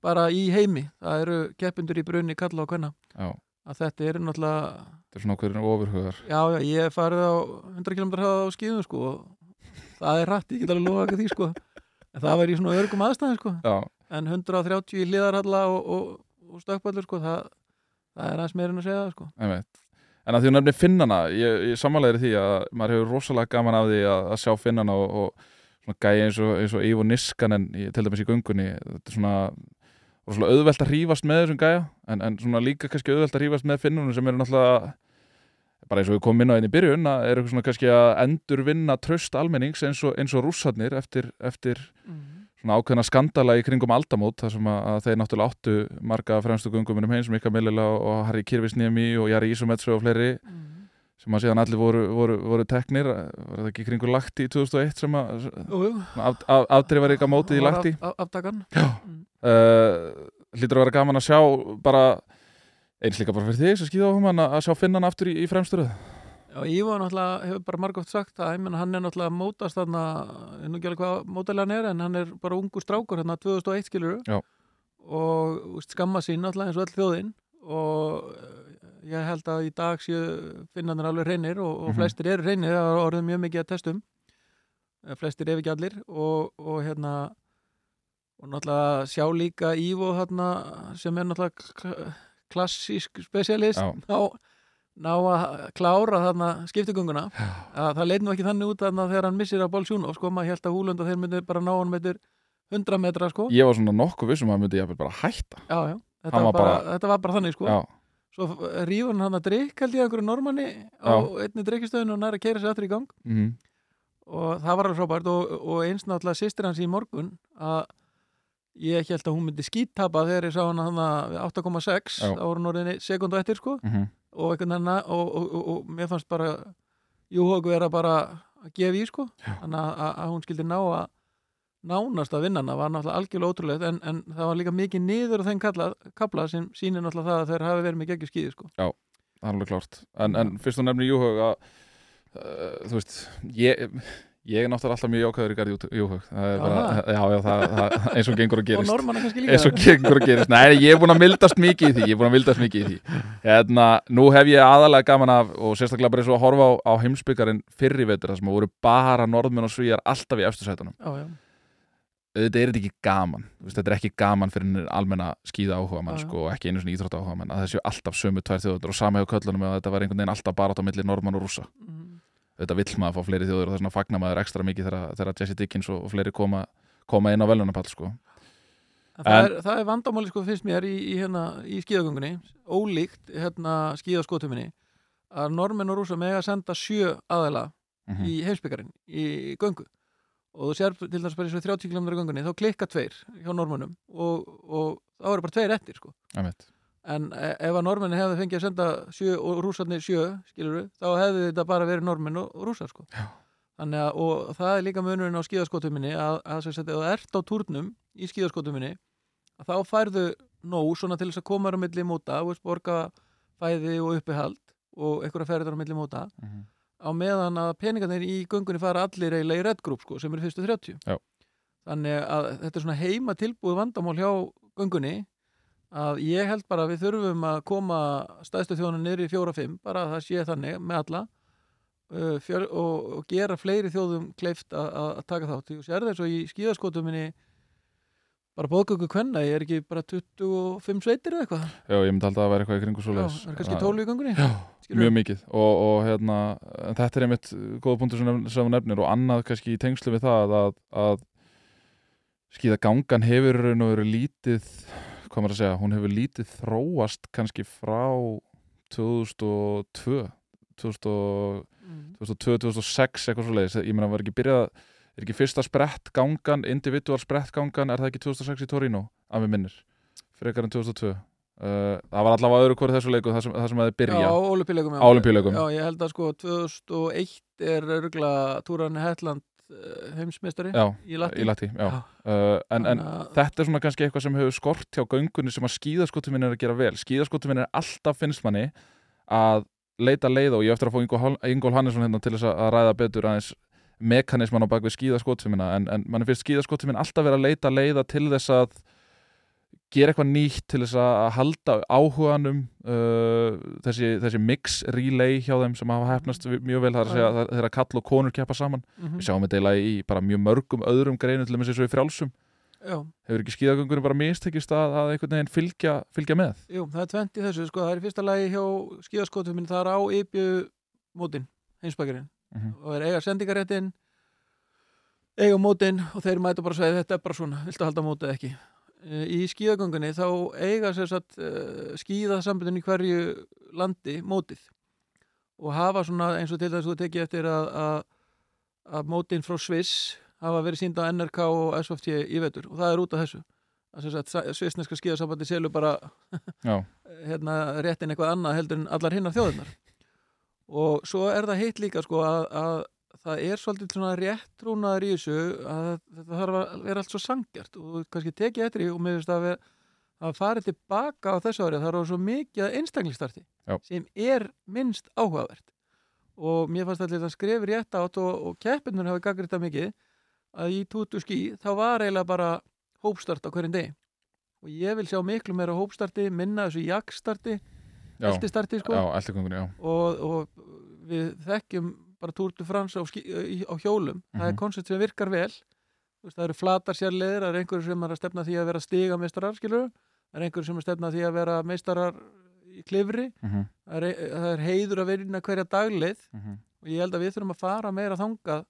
bara í heimi. Það eru keppindur í brunni kalla og hvenna Já, að þetta eru náttúrulega þetta er svona okkur ofurhugar. Já, já, ég hef farið á 100 km hraða á skíðum sko og það er rætt, ég get alveg lofa ekki því sko. En það væri í svona örgum aðstæðin sko. Já, en 130 í hliðarhalla og, og, og stökkballur sko það, það er aðeins meirinn að segja það sko. Einmitt. En að því hún nefnir finnana, ég, ég samanlegri því að maður hefur rosalega gaman af því að, að sjá finnana og, og svona gæi eins og, Ivo Niskanen til dæmis í göngunni. Þetta er svona rosalega auðvelt að rífast með þessum gæja en, en svona líka kannski auðvelt að rífast með finnunum sem eru náttúrulega bara eins og við komum inn á einn í byrjun að eru svona kannski að endur vinna tröst almennings eins og, eins og rússarnir eftir, eftir svona ákveðna skandala í kringum aldamót þar sem að, að þeir náttúrulega áttu marga fremstu gunguminum heim sem Mika Millila og Harry Kirvisnemi og Jari Ísumetsu og fleiri sem að síðan allir voru, voru, voru teknir var það ekki kringur lagti í 2001 sem að afdrifar ykkar mótið í Það var lagti af- af- Aftakan uh, hlýtur að vera gaman að sjá bara eins líka bara fyrir þig sem skýða á hann að sjá finnan aftur í, í fremsturöð Já, Ívo náttúrulega hefur bara margótt sagt að menn, hann er náttúrulega mótast þarna, ég nú ekki alveg hvað mótalega hann er en hann er bara ungu strákur hérna 2001 skilur Já. og úst, skamma sín náttúrulega eins og öll þjóðin. Og ég held að í dag séu finnanir alveg reynir og, og Mhm. flestir eru reynir, það er orðið mjög mikið að testum. Eh, flestir ef ekki allir. Og, og hérna og náttúrulega sjá líka Ívo hérna sem er náttúrulega klassísk spesialist ná, ná að klára þarna skiptigönguna. Að það leit nú ekki þannig út þarna þegar hann missir á Bolsjúnov sko, maður held að Húlund að þeir myndi bara ná hann með 100 metra sko. Ég var svona nokkuð vissum að hann myndi bara hætta. Já, já. Þetta, var var bara, þetta var bara þannig sko. Já, svo rífur hann hann að drikk held ég einhverju normanni á einni drikkistöðinu og næra að keira sér aftur í gang. Mm og það var alveg frábært og, og eins náttúrulega sýstir hans í morgun að ég held að hún myndi skíttapa þegar ég sá hann hann að 8,6 Já. þá voru hann orðinni sekundu eftir sko. -hmm. og, einhvern veginn að- og, og, og, og mér fannst bara Júhók vera bara að gefa í sko. Þannig að, að, að hún skildi ná að nánast að vinna hana var náttúrulega algjörlega ótrúlegt en, en það var líka mikið niður á kalla, kabla sem sýnir náttúrulega það að þeir hafi verið með geggjur skíði sko. Það er alveg klárt. En, en fyrst þú nefnir Júhug að uh, þú veist ég, ég er náttúrulega alltaf mjög jákvæður í er Já, já, já, það, það, eins og gengur að og gerist. Eins og gengur að gerist, nei, ég er búin að mildast mikið í því ég er búin að mildast mikið í því. Hérna, nú hef ég aðalega gaman af og sérstaklega bara eins og að horfa á, á heimsbyggarinn fyrri vetur þar sem voru bara norðmenn og svíjar alltaf í eftir sætunum. Já, já. Auðvitað er þetta ekki gaman veist, þetta er ekki gaman fyrir almenna skýða áhuga mann sko, og ekki einu svona íþrótta áhuga mann að þessi alltaf sömu tvær þjóður og sama hjá köllunum að þetta var einhvern veginn alltaf bara á milli normann og rússa Mhm. auðvitað vill maður fá fleiri þjóður og þess vegna fagnar maður ekstra mikið þegar, Jesse Dickens og, og fleiri koma, koma inn á velunapall sko. Það, er, það er vandamáli sko finnst mér í, í, hérna, í skíðagöngunni ólíkt hérna, skíðaskotuminni að normin og rúsa mega senda sjö aðela mm í heimsbyggarinn í göngu og þú sér til þess bara eins og 30 km göngunni þá klikka tveir hjá normunum og, og þá eru bara tveir eftir sko. en e- ef að norminni hefði fengið að senda sjö og rúsarnir sjö skilur þá hefði þetta bara verið normin og, rúsar sko. Að og það er líka munurinn á skíðaskotuminni að, að sagt, ef þú ert á túrnum í skíðaskotuminni að þá færðu nóg svona til þess að koma á milli móta þú veist, borga fæði og uppihald og einhverja ferðar á milli móta -hmm. Á meðan að peningarnir í göngunni fara allir eiginlega í Red Group sko, sem eru fyrstu 30 Já. þannig að þetta er svona heima tilbúið vandamál hjá göngunni að ég held bara að við þurfum að koma stæðstu þjónu niður í fjóra-fimm bara að það sé þannig með alla uh, fjör, og, og gera fleiri þjóðum kleift að- að að taka þátt og sér þess og í skíðaskotuminni bara bóðgöngu kvenna, ég er ekki bara 25 sveitir eða eitthvað? Já, ég myndi alltaf að vera eitthvað í kringu svo Já, það er kannski 12 í göngunni Já, Skilurðu? mjög mikið. Og, og hérna, þetta er einmitt góða punktur sem, þú nefnir og annað kannski í tengslu við það að, að skýða gangan hefur raun og verið lítið hvað maður að segja, hún hefur lítið þróast kannski frá 2002 2000 Mm. 2002-2006 eitthvað svo leiðis, ég meina var ekki byrjað er ekki fyrsta sprett gangan individual sprett gangan, er það ekki 2006 í Torino að mér minnir, frekar en 2002 uh, það var allavega öðru hvori þessu leiku það sem, það sem að þið byrja. Á olimpíuleikum ég held að sko 2001 er örgla Túran Hetland heimsmeistari já, í Latti í Lati. Uh, en, en að- þetta er svona kannski eitthvað sem hefur skort hjá göngunni sem að skíðaskotuminn er að gera vel. Skíðaskotuminn er alltaf finnst manni að leita leið og ég eftir að fá Ingól, Hannesson hérna til þess að ræða betur aðeins mekanisman á bakvið skíðaskotumina en, en mann finnst skíðaskotuminn alltaf vera að leita leiða til þess að gera eitthvað nýtt til þess að halda áhuganum uh, þessi, þessi mix relay hjá þeim sem hafa hefnast mjög vel það er að þeirra kall og konur keppa saman. Mhm. við sjáum þetta eiginlega í bara mjög mörgum öðrum greinu til þess að í frjálsum. Já, hefur ekki skíðagöngunum bara mistekist að, að einhvern veginn fylgja, fylgja með? Jú, það er tvent í þessu sko, það er í fyrsta lagi hjá skíðaskotum það er á ypju mótin, heimsbækirinn mm -hmm. og er eiga sendingaréttin eiga mótin og þeir mæta bara að segja þetta er bara svona, viltu halda mótið ekki? Eh, í skíðagöngunni þá eiga sér satt uh, skíðasambundin í hverju landi mótið og hafa svona eins og til þess að þú tekið eftir að, að, að mótin frá Sviss hafa verið sínd á NRK og SFT í vetur og það er út af þessu. Að svissneska skíðasambandi selur bara hérna, réttin eitthvað annað heldur en allar hinnar þjóðunar og svo er það heitt líka sko að, að það er svolítið svona réttrúnaður í þessu að þetta þarf að vera allt svo sangjart og kannski tekið eftir í og mér finnst að vera að fara tilbaka á þessu ári það er svo mikið einstaklingstarti sem er minnst áhugavert. Og mér fannst allir að skrifa rétt átt og, og keppinur hafi gaggrita mikið að í tútu skí þá var eiginlega bara hópstart á hverjum degi. Og ég vil sjá miklu meira hópstarti minna þessu jakstarti já, eltistarti sko. Já, og, og við þekkjum bara Tour de France á, á hjólum. Það er Mhm. koncept sem virkar vel. Veist, það eru flatar sérleðir, það er einhverjum sem er að stefna því að vera stigameistarar skilur það er einhverjum sem er að stefna því að vera meistarar í klifri. Mm -hmm. það er, það er heiður að vinna hverja dagleið Mhm. og ég held að við þurfum að fara meira þangað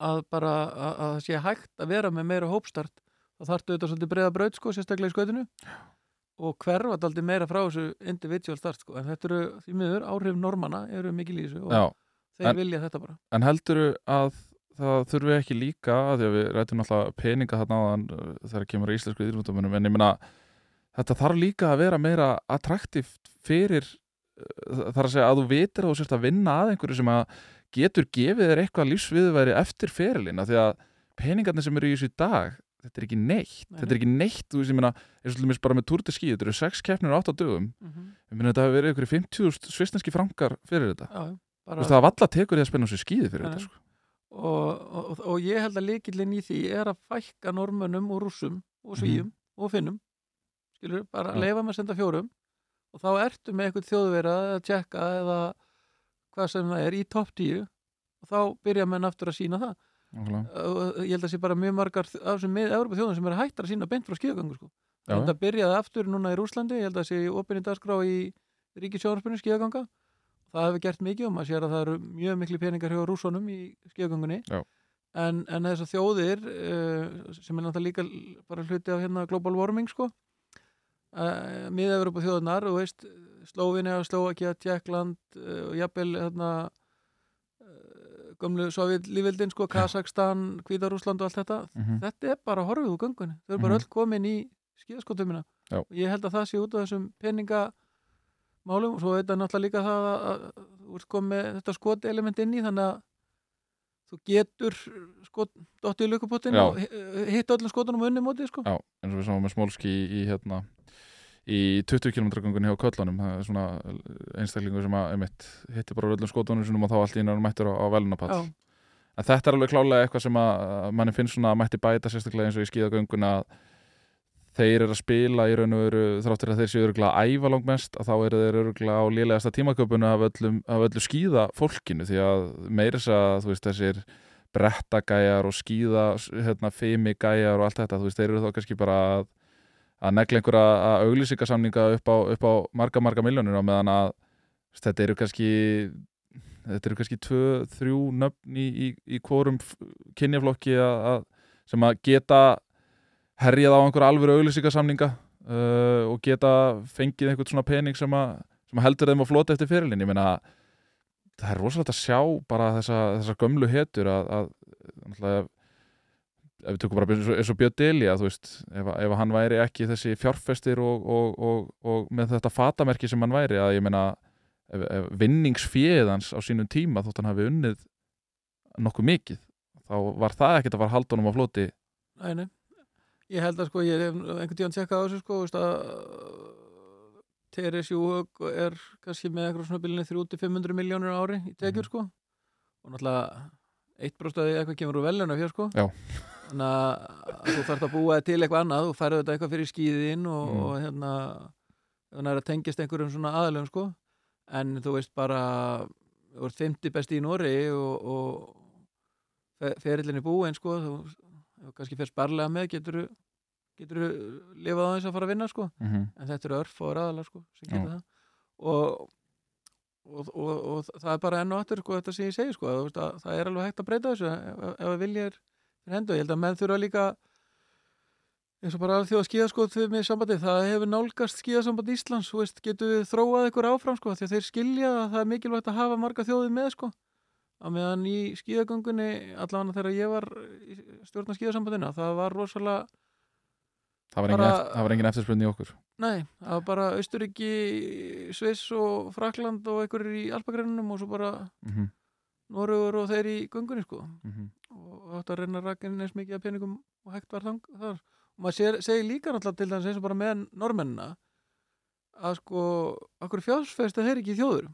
að bara að, að það sé hægt að vera með meira hópstart. Þá þarftu þetta svolítið breiða braut sko, sérstaklega í skautinu og hverfa daldi meira frá þessu individual start sko. en þetta eru því miður áhrif normana eru mikil í þessu og Já, þeir en- vilja þetta bara en helduru að það þurfi ekki líka því að við rættum alltaf peninga þarna áðan uh, þegar kemur á íslensku íþróttamunum en ég meina þetta þarf líka að vera meira attraktíft fyrir uh, þar að segja að þú vitir að þú sérst að vinna að einhverju sem að getur gefið þér eitthvað lífsviðværi eftir ferilina því að peningarnir sem eru í þessu í dag þetta er ekki neitt, Nei, þetta er ekki neitt þú veist ég meina, eins og dæmis bara með túrti skí þetta eru sex keppnir á 8 dögum. Mm -hmm. ég meina þetta hafi verið ykkur 50.000 svisneski frankar fyrir þetta. Já, já, Þú bara, veist, það var alla tekur í að spenna sér skíði fyrir Nei, þetta sko. og, og, og ég held að líkillin í því er að fækka normönum og rússum og svíjum og finnum. Skilur, bara Mhm. Já. leifa með að senda fjórum. Og þá ertu með eitthvað þjóðvera að tjekka eða hvað sem það er í topp 10 og þá byrja menn aftur að sína það ég held að sé bara mjög margar af þessum með Európa þjóðum sem er hættar að sína beint frá skíðagöngu sko. Þetta byrjaði aftur núna í Rúslandi ég held að sé í opinni dagskrá í ríkisjónarspunni skíðaganga það hefur gert mikið og maður sér að það eru mjög miklu peningar hjá rússonum í skíðagöngunni Já. en, en þessar þjóðir uh, sem er náttúrulega líka bara hluti af hérna global warming sko uh, miða Európa þjóðunar Slóvinja, Slóvakia, Tjekkland uh, og jafnvel hérna uh, gömlu Sovjet-lífildin sko, Kazakstan, Hvítarúsland og allt þetta Mhm. þetta er bara horfið úr göngunni þau eru bara Mhm. öll komin í skíðaskotumina og ég held að það sé út af þessum peningamálum og svo veit að náttúrulega líka það að, að þú ert komið með þetta skotelement inn í þannig að þú getur skot, dottið í lukkupottin Já. og hi- hitt öllum skotunum unni mótið sko. Já, eins og við sáum með smólski í, í hérna í 20 km gangunni hjá Köllunum. Það er svona einstaklingur sem að einmitt, hitti bara öllum skotunum og þá allt í náttúrulega mættur á, á velunapall Já. en þetta er alveg klálega eitthvað sem að manni finnst svona að mætti bæta sérstaklega eins og í skíðagöngun að þeir eru að spila í raun og veru þráttur að þeir séu öruglega að æfa langmest að þá eru þeir öruglega á lélegasta tímaköpunu af, öllum, af öllu skíða fólkinu því að meira þess að þú veist þessir brettagæjar og skíða hérna, fimigæjar og allt þetta þú veist þeir eru þá kannski bara að, að negla einhverja auglýsingasamninga upp á, upp á marga marga miljónir á meðan að þetta eru kannski þetta eru kannski tvö, þrjú nöfn í, í, í hvorum kynjaflokki að, sem að geta herjað á einhverja alvöru auglýsingasamninga uh, og geta fengið einhvern svona pening sem að, sem að heldur þeim að flota eftir fyrirlin ég meina það er rosalegt að sjá bara þessa, þessa gömlu hetur að, að ef við tökum bara eins og, Björn veist, ef, ef hann væri ekki þessi fjárfestir og, og, og, og með þetta fatamerki sem hann væri að ég meina ef, ef vinningsfjöð hans á sínum tíma þótt hann hafi unnið nokkuð mikið þá var það ekkert að fara haldunum á floti Nei, nei. Ég held að sko, ég hef einhvern tíðan tjekkað á þessu sko, að Teres Júhög er kannski með eitthvað svona bílinni 300-500 miljónur ári í tekjur Mhm. sko og náttúrulega eitt bróstaði eitthvað kemur úr veluna fjör sko Já. Þannig að þú þarf að búa til eitthvað annað þú færðu þetta eitthvað fyrir skíðin og, Mm. og hérna þannig að tengjast einhverjum svona aðlum sko. En þú veist bara þú ert 50 besti í Nóri og, og fe- ferillinni búin sko. Þú, þú kannski fer sparlega með getur getur lifað á þess að fara að vinna sko. Mm -hmm. en þetta eru örf og ræðalega sko sem geta það. Og, og, og, og það er bara enn og aftur sko þetta sem ég segi sko að, þú veist, að það er alveg hægt að breyta þessu ef, ef, ef vilja er fyrir hendu ég held að menn þurfa líka eins og bara alþjóða skíðaskot með sambandi, það hefur nálgast skíðasamband Íslands, þú veist, getur við þróað ykkur áfram sko, því að þeir skilja að það er mikilvægt að hafa marga þjóðið með sko að meðan í skíðagöngunni allavega þegar ég var í stjórna skíðasambandina, það var rosalega það, var Bara- eftir, það var engin eftirspurning í okkur Nei, það var bara Austuríki, Sviss og Frakland og einhverjir í Alpagrænunum og svo bara mm -hmm. Norugur og þeir í göngunni sko. Mm og átt að reyna að raka inn eins mikið af peningum og hægt var þang, þar. Og maður segir líka náttúrulega til þess eins og bara með normennina að sko akkur fjárfesta þeir ekki í þjóður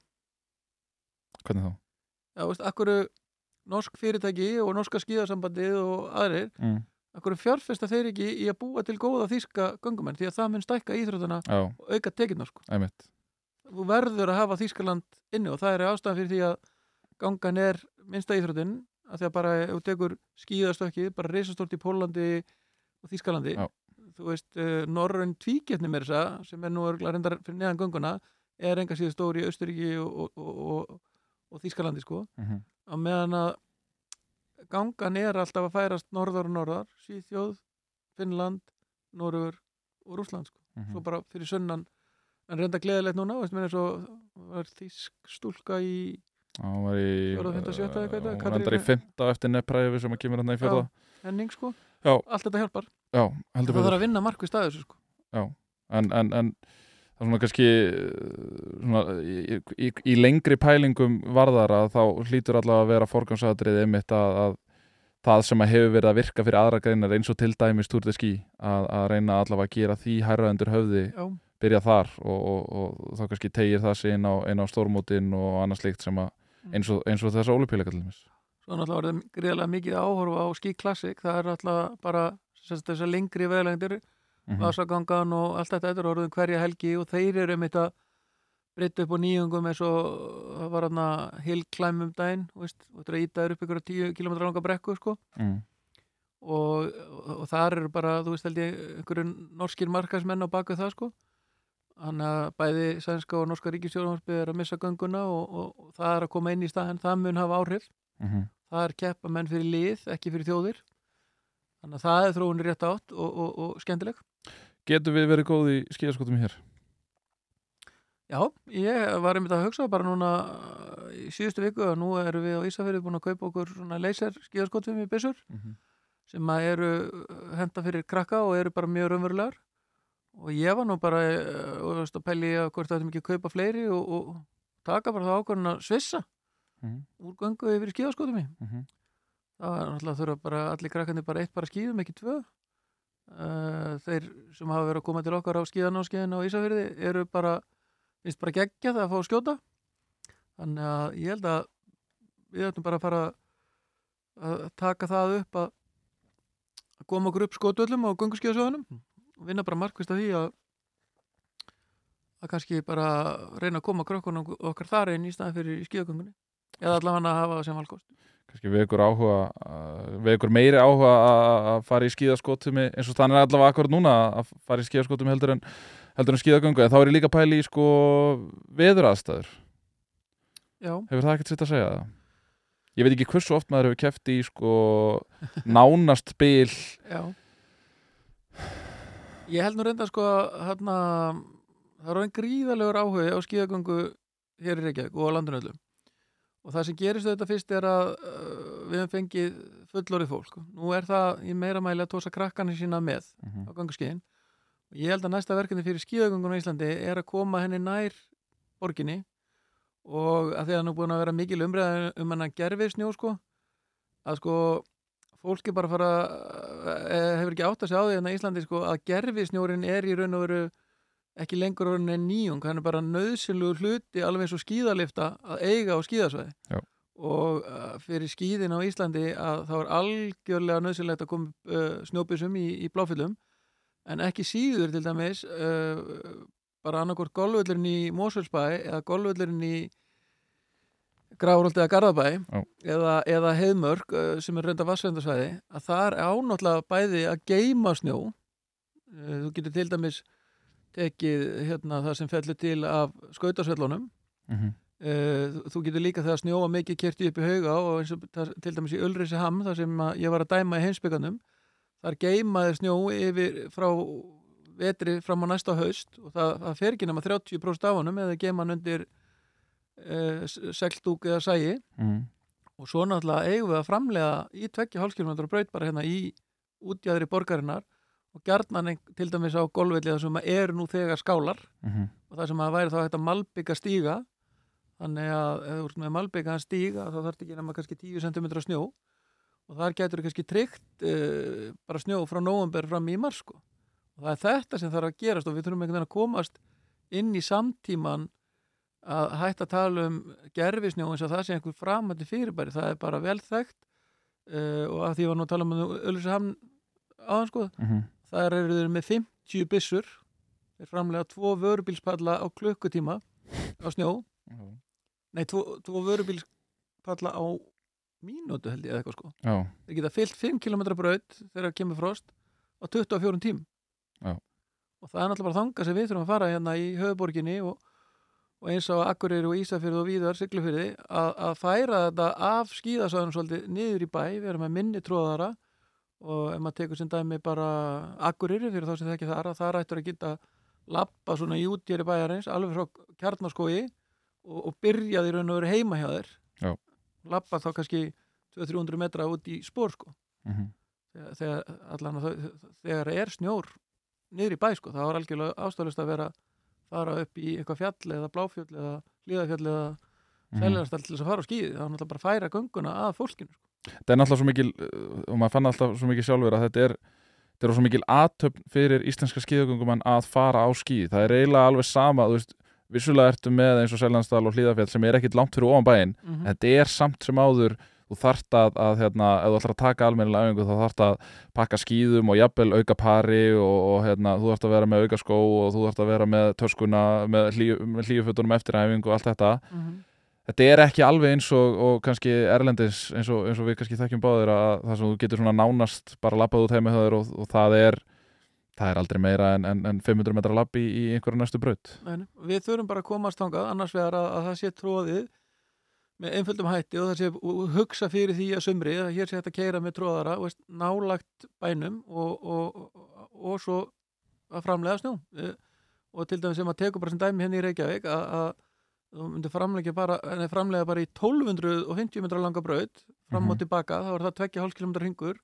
hvernig þá? Já, veist, akkur norsk fyrirtæki og norska skíðasambandið og aðrir Mm. akkur fjárfesta þeir ekki í að búa til góða þýska göngumenn? Því að það mun stækka íþrótuna og auka tekjurnar sko. Einmitt. Þú verður að hafa Þýskaland inni og það er ástæðan fyrir því að gangan er minnsta íþrótin að því að bara ef þú tekur skíðastökkið bara reisastort í Pólandi og Þýskalandi Já. þú veist, uh, Norrön tvíketni mér þessa sem er nú reyndar fyrir neðan ganguna er enga síður stóri í Östuríki og, og, og, og, og Þýskalandi sko mm -hmm. á meðan að gangan er alltaf að færast norðar og norðar Svíþjóð, Finnland Norður og Rússland sko Mhm. svo bara fyrir sunnan en reynda gleðilegt núna, veist og var þýsk stúlka í Það var í Katrín- endar í fymta eftir nefnpræfi sem að kemur hann í fjörða Henning sko, Já. allt þetta hjálpar. Já, það þarf að vinna markvist að þessu sko. En, en, en það er svona kannski uh, svona, í, í, í lengri pælingum varðar að þá hlýtur allavega að vera forgansadrið einmitt að, að það sem að hefur verið að virka fyrir aðra greinar eins og til dæmis túrði skí að, að reyna allavega að gera því hærra undir höfði já, byrja þar og, og, og þá kannski tegir það sig inn á, á stórmótin og annað slíkt sem að eins og, eins og þessa ólupíleika til þess svo er náttúrulega verið greiðlega mikið áhorfa á Ski Classic, það er alltaf bara þessar lengri veðlendir Mhm. vasagangan og allt þetta þetta er orðin hverja helgi og þeir eru einmitt að breytta upp á nýjungum eins og það var um daginn þú veist, og þetta er að íta þér upp ykkur 10 km langa brekku sko mm. og, og, og þar eru bara, þú veist held ég einhverju norskir markasmenn á baku það sko þannig að bæði sænska og norska ríkisjóðumarsbyggð er að missa gönguna og, og, og það er að koma inn í staðin, það mun hafa áhrif. Mm það er keppa menn fyrir lið, ekki fyrir þjóðir. Þannig að það er þróun rétt átt og, og, og skemmtileg. Getum við verið góð í skíðaskotum hér? Já, ég var einmitt að hugsa bara núna uh, í síðustu viku að nú erum við á Ísafjörði búin að kaupa okkur svona laser skíðaskotum í byssur Mm -hmm. sem að eru uh, henda fyrir krakka og eru bara mjög raunverulegar og ég var nú bara uh, og veist, að pæli að hvort það ættum ekki að kaupa fleiri og, og taka bara það ákvörðin að svissa Mm úr göngu yfir skíðaskotum í. -hmm. það var náttúrulega þurfa bara allir krakkandi bara eitt bara skíðum, ekki tvö. Uh, þeir sem hafa verið að koma til okkar á skíðan og skíðan á Ísafjörði eru bara, finnst bara geggja það að fá að skjóta. Þannig að ég held að við ættum bara að fara að taka það upp að að koma okkur upp skotöllum á gönguskíðasöðunum og vinna bara markvist að því að að kannski bara reyna að koma krökkunum okkar þar einn í staðan fyrir skíðagöngunni. Eða allavega að hafa það sem valkost. Kannski við ykkur áhuga ykkur meiri áhuga að- fara í skíðaskotumi eins og þannig er allavega akkurat núna að fara í skíðaskotumi heldur en heldur en skíðagöngu. En þá er ég líka pæli í sko veðuraðstæður. Já, Hefur það ekkert sitt að segja það? Ég veit ekki hversu oft maður hefur keft í sko nánast bil já Ég held nú reynda sko hérna, það er einn gríðalegur áhugi á skíðagöngu hér í Reykjavík og á landinu öllum og það sem gerist þetta fyrst er að uh, við hefum fengið fullorið fólk. Nú er það í meira mæli að tósa krakkarnir sína með á ganguskíðin og ég held að næsta verkefni fyrir skíðagöngun á Íslandi er að koma henni nær borginni og að því að nú búin að vera mikil umræða um hennan gerfið snjó sko að sko fólki bara fara e, hefur ekki átt að segja á því en að Íslandi sko að gerfið snjórin er í raun og veru ekki lengur orðin en nýjung. Hann er bara nöðsynlugur hluti alveg eins og skíðalifta að eiga á skíðasvæði. Já. og uh, fyrir skíðin á Íslandi að þá er algjörlega nöðsynlegt að koma uh, snjóbissum í, í bláfyllum en ekki síður til dæmis uh, bara annarkvort golvöllurinn í Mosfellsbæ eða golvöllurinn í Gráróldi eða Garðabæ eða, eða Heiðmörk uh, sem er reynda vassvendarsvæði að það er ánáttúrulega bæði að geima snjó. Þú getur til dæmis tekið hérna, það sem fellur til af skautarsvellunum. Mm -hmm. Þú getur líka þegar snjóa mikið kerti upp í hauga og eins og það, til dæmis í Ulrisi Ham þar sem að ég var að dæma í heimsbyggandum þar geimaði snjó yfir frá vetri fram á næsta haust og það, það fer ekki nema 30% af honum eða geima hann undir uh, seldúk eða sægi Mm. Og svo náttúrulega eigum við að framlega í 2,5 km braut bara hérna í útjæðri borgarinnar og gjarnan til dæmis á golfvelli þar sem eru nú þegar skálar. -hmm. og það sem að væri þá hægt að malbygga stíga. Þannig að ef þú ert með malbyggaðan stíga þá þarf ekki nema kannski 10 cm snjó. Og þar getur kannski tryggt uh, bara snjó frá nóvember fram í mars sko. og það er þetta sem þarf að gerast og við þurfum einhvern veginn að komast inn í samtíman að hætta að tala um gerfisnjó eins og það sé einhver framandi fyrirbæri. Það er bara vel þekkt uh, og að því var nú að tala um Öllusi Hamn áðan sko Mm -hmm. þar eru þeir með 50 byssur þeir framlega tvo vörubílspalla á klukkutíma á snjó. Nei, tvo, tvo vörubílspalla á mínútu held ég eða eitthvað sko. Já, þeir geta fyllt 5 km braut þegar kemur frost á 24 tím Já. og það er náttúrulega bara þanga sem við þurfum að fara hérna í höfuborginni og, og eins á Akureyri og Ísafjörð og Víðar Siglufjörði að, að færa þetta af skíðasvæðunum svolítið niður í bæ við erum með minni tróðara og ef maður tekur sem dæmi bara Akureyri fyrir þá sem þekki þar að það rættur að geta lappa svona í útjæri bæjarins alveg frá kjarnaskói og, og byrjaði raun og veru heima hjá þér Já. lappa þá kannski 200-300 metra út í spór sko mm -hmm. þegar, þegar, allan, þegar er snjór niður í bæ sko, það var algjörlega ástæðlust að vera fara upp í eitthvað fjall eða bláfjöll eða hlíðafjall eða Mhm. seljarstall til þess að fara á skíði þá er náttúrulega bara að færa gönguna að fólkinu sko. þetta er náttúrulega svo mikil uh, og maður fann alltaf svo mikil sjálfur að þetta er þetta er svo mikil aðtöfn fyrir íslenska skíðagöngumann að fara á skíð það er eiginlega alveg sama, þú veist vissulega ertu með eins og Seljansdal og Hlíðafjall sem er ekkit langt fyrir ofan bæinn mm þetta er samt sem áður þú þarft að, að hérna, ef þú ætlar að taka almennilega æfingu þá þarft að pakka skýðum og jafnvel auka pari og, og hérna, þú þarft að vera með auka skó og þú þarft að vera með töskuna með, hlíu, með hlíufötunum eftir æfingu og allt þetta. Mm -hmm. þetta er ekki alveg eins og, og kannski erlendis eins og, eins og við kannski þekkjum báðir að það sem þú getur svona nánast bara lappað út heima höður og, og það er það er aldrei meira en, en, en 500 metra lappi í, í einhverju næstu braut. Við þurfum bara að komast þangað annars vegar að, að það sé tróðið með einföldum hætti og það sé hugsa fyrir því að sumri að hér sé þetta að keira með tróðara veist, nálagt bænum og, og, og, og svo að framlega snjó og til dæmis sem að teku bara sem dæmi henni hérna í Reykjavík að, að þú myndir framlega bara, bara í 1250 metra langa braut fram og tilbaka, þá er það 2,5 km ringur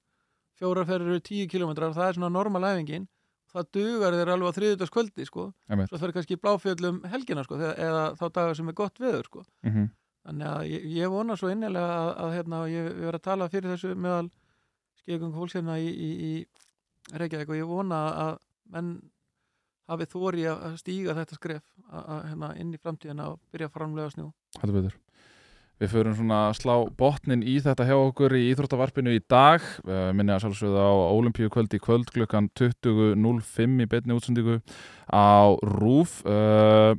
fjórar ferur eru 10 km það er svona normal æfingin það dugar þeir alveg á þriðutaskvöldi sko. svo það fyrir kannski bláfjöldum helgina sko, eða þá dagar sem er gott veður sko. mm -hmm. Þannig að ég, ég vona svo innilega að, að hérna, ég verði að tala fyrir þessu meðal skeigung fólksefna í, í, í Reykjavík og ég vona að menn hafið þóri að stíga þetta skref að, að, hérna, inn í framtíðina og byrja að framlega snjó. Þetta betur. Við förum svona að slá botnin í þetta hjá okkur í Íþróttavarpinu í dag. Minni að sjálfsögða á Ólimpíu kvöld í kvöld klukkan 20.05 í betni útsendingu á RÚF uh,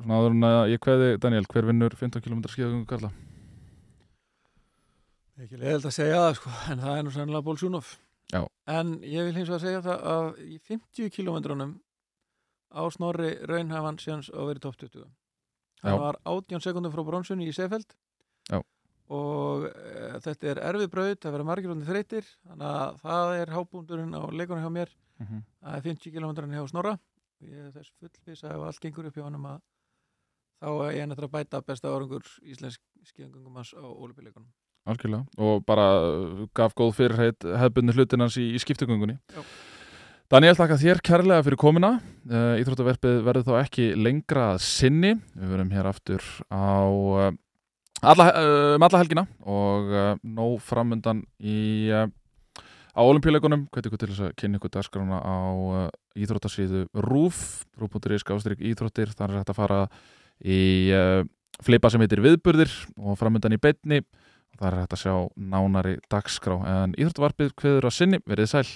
Svona áður en að ég kveði Daniel, hver vinnur 15 km skíðagöngu kalla? Ekki leiðilegt að segja það sko en það er nú sannlega Ból Sjúnof Já. En ég vil hins vegar segja það að í 50 km á snorri raunhafan síðans á verið top 20 það var 18 sekundum frá bronsunni í Sefeld Já. og e, þetta er erfið braut, það verður margirlóndi þreytir þannig að það er hábúndurinn á leikunum hjá mér Mm -hmm. það er 50 km hjá Snorra ég þess fullvis að ef allt gengur upp hjá hann að þá er ég nættur að bæta besta árangur íslensk skíðangungum hans á ólupíleikunum Algjörlega, og bara gaf góð fyrirheit hefbunni hlutinans í, í skiptegöngunni Já. Daniel, þakka þér kærlega fyrir komuna. Uh, Íþróttaverfið verður þá ekki lengra að sinni. Við verum hér aftur á alla, um alla helgina og nóg framundan í á olimpíuleikunum, er ykkur til þess að kynna ykkur dagskrana á íþróttasíðu RÚF, rúf.is gástrík íþróttir, hægt að fara í uh, flipa sem heitir viðburðir og framundan í beinni. Og það er hægt að sjá nánari dagskrá en íþróttavarpið hviður að sinni, verið sæl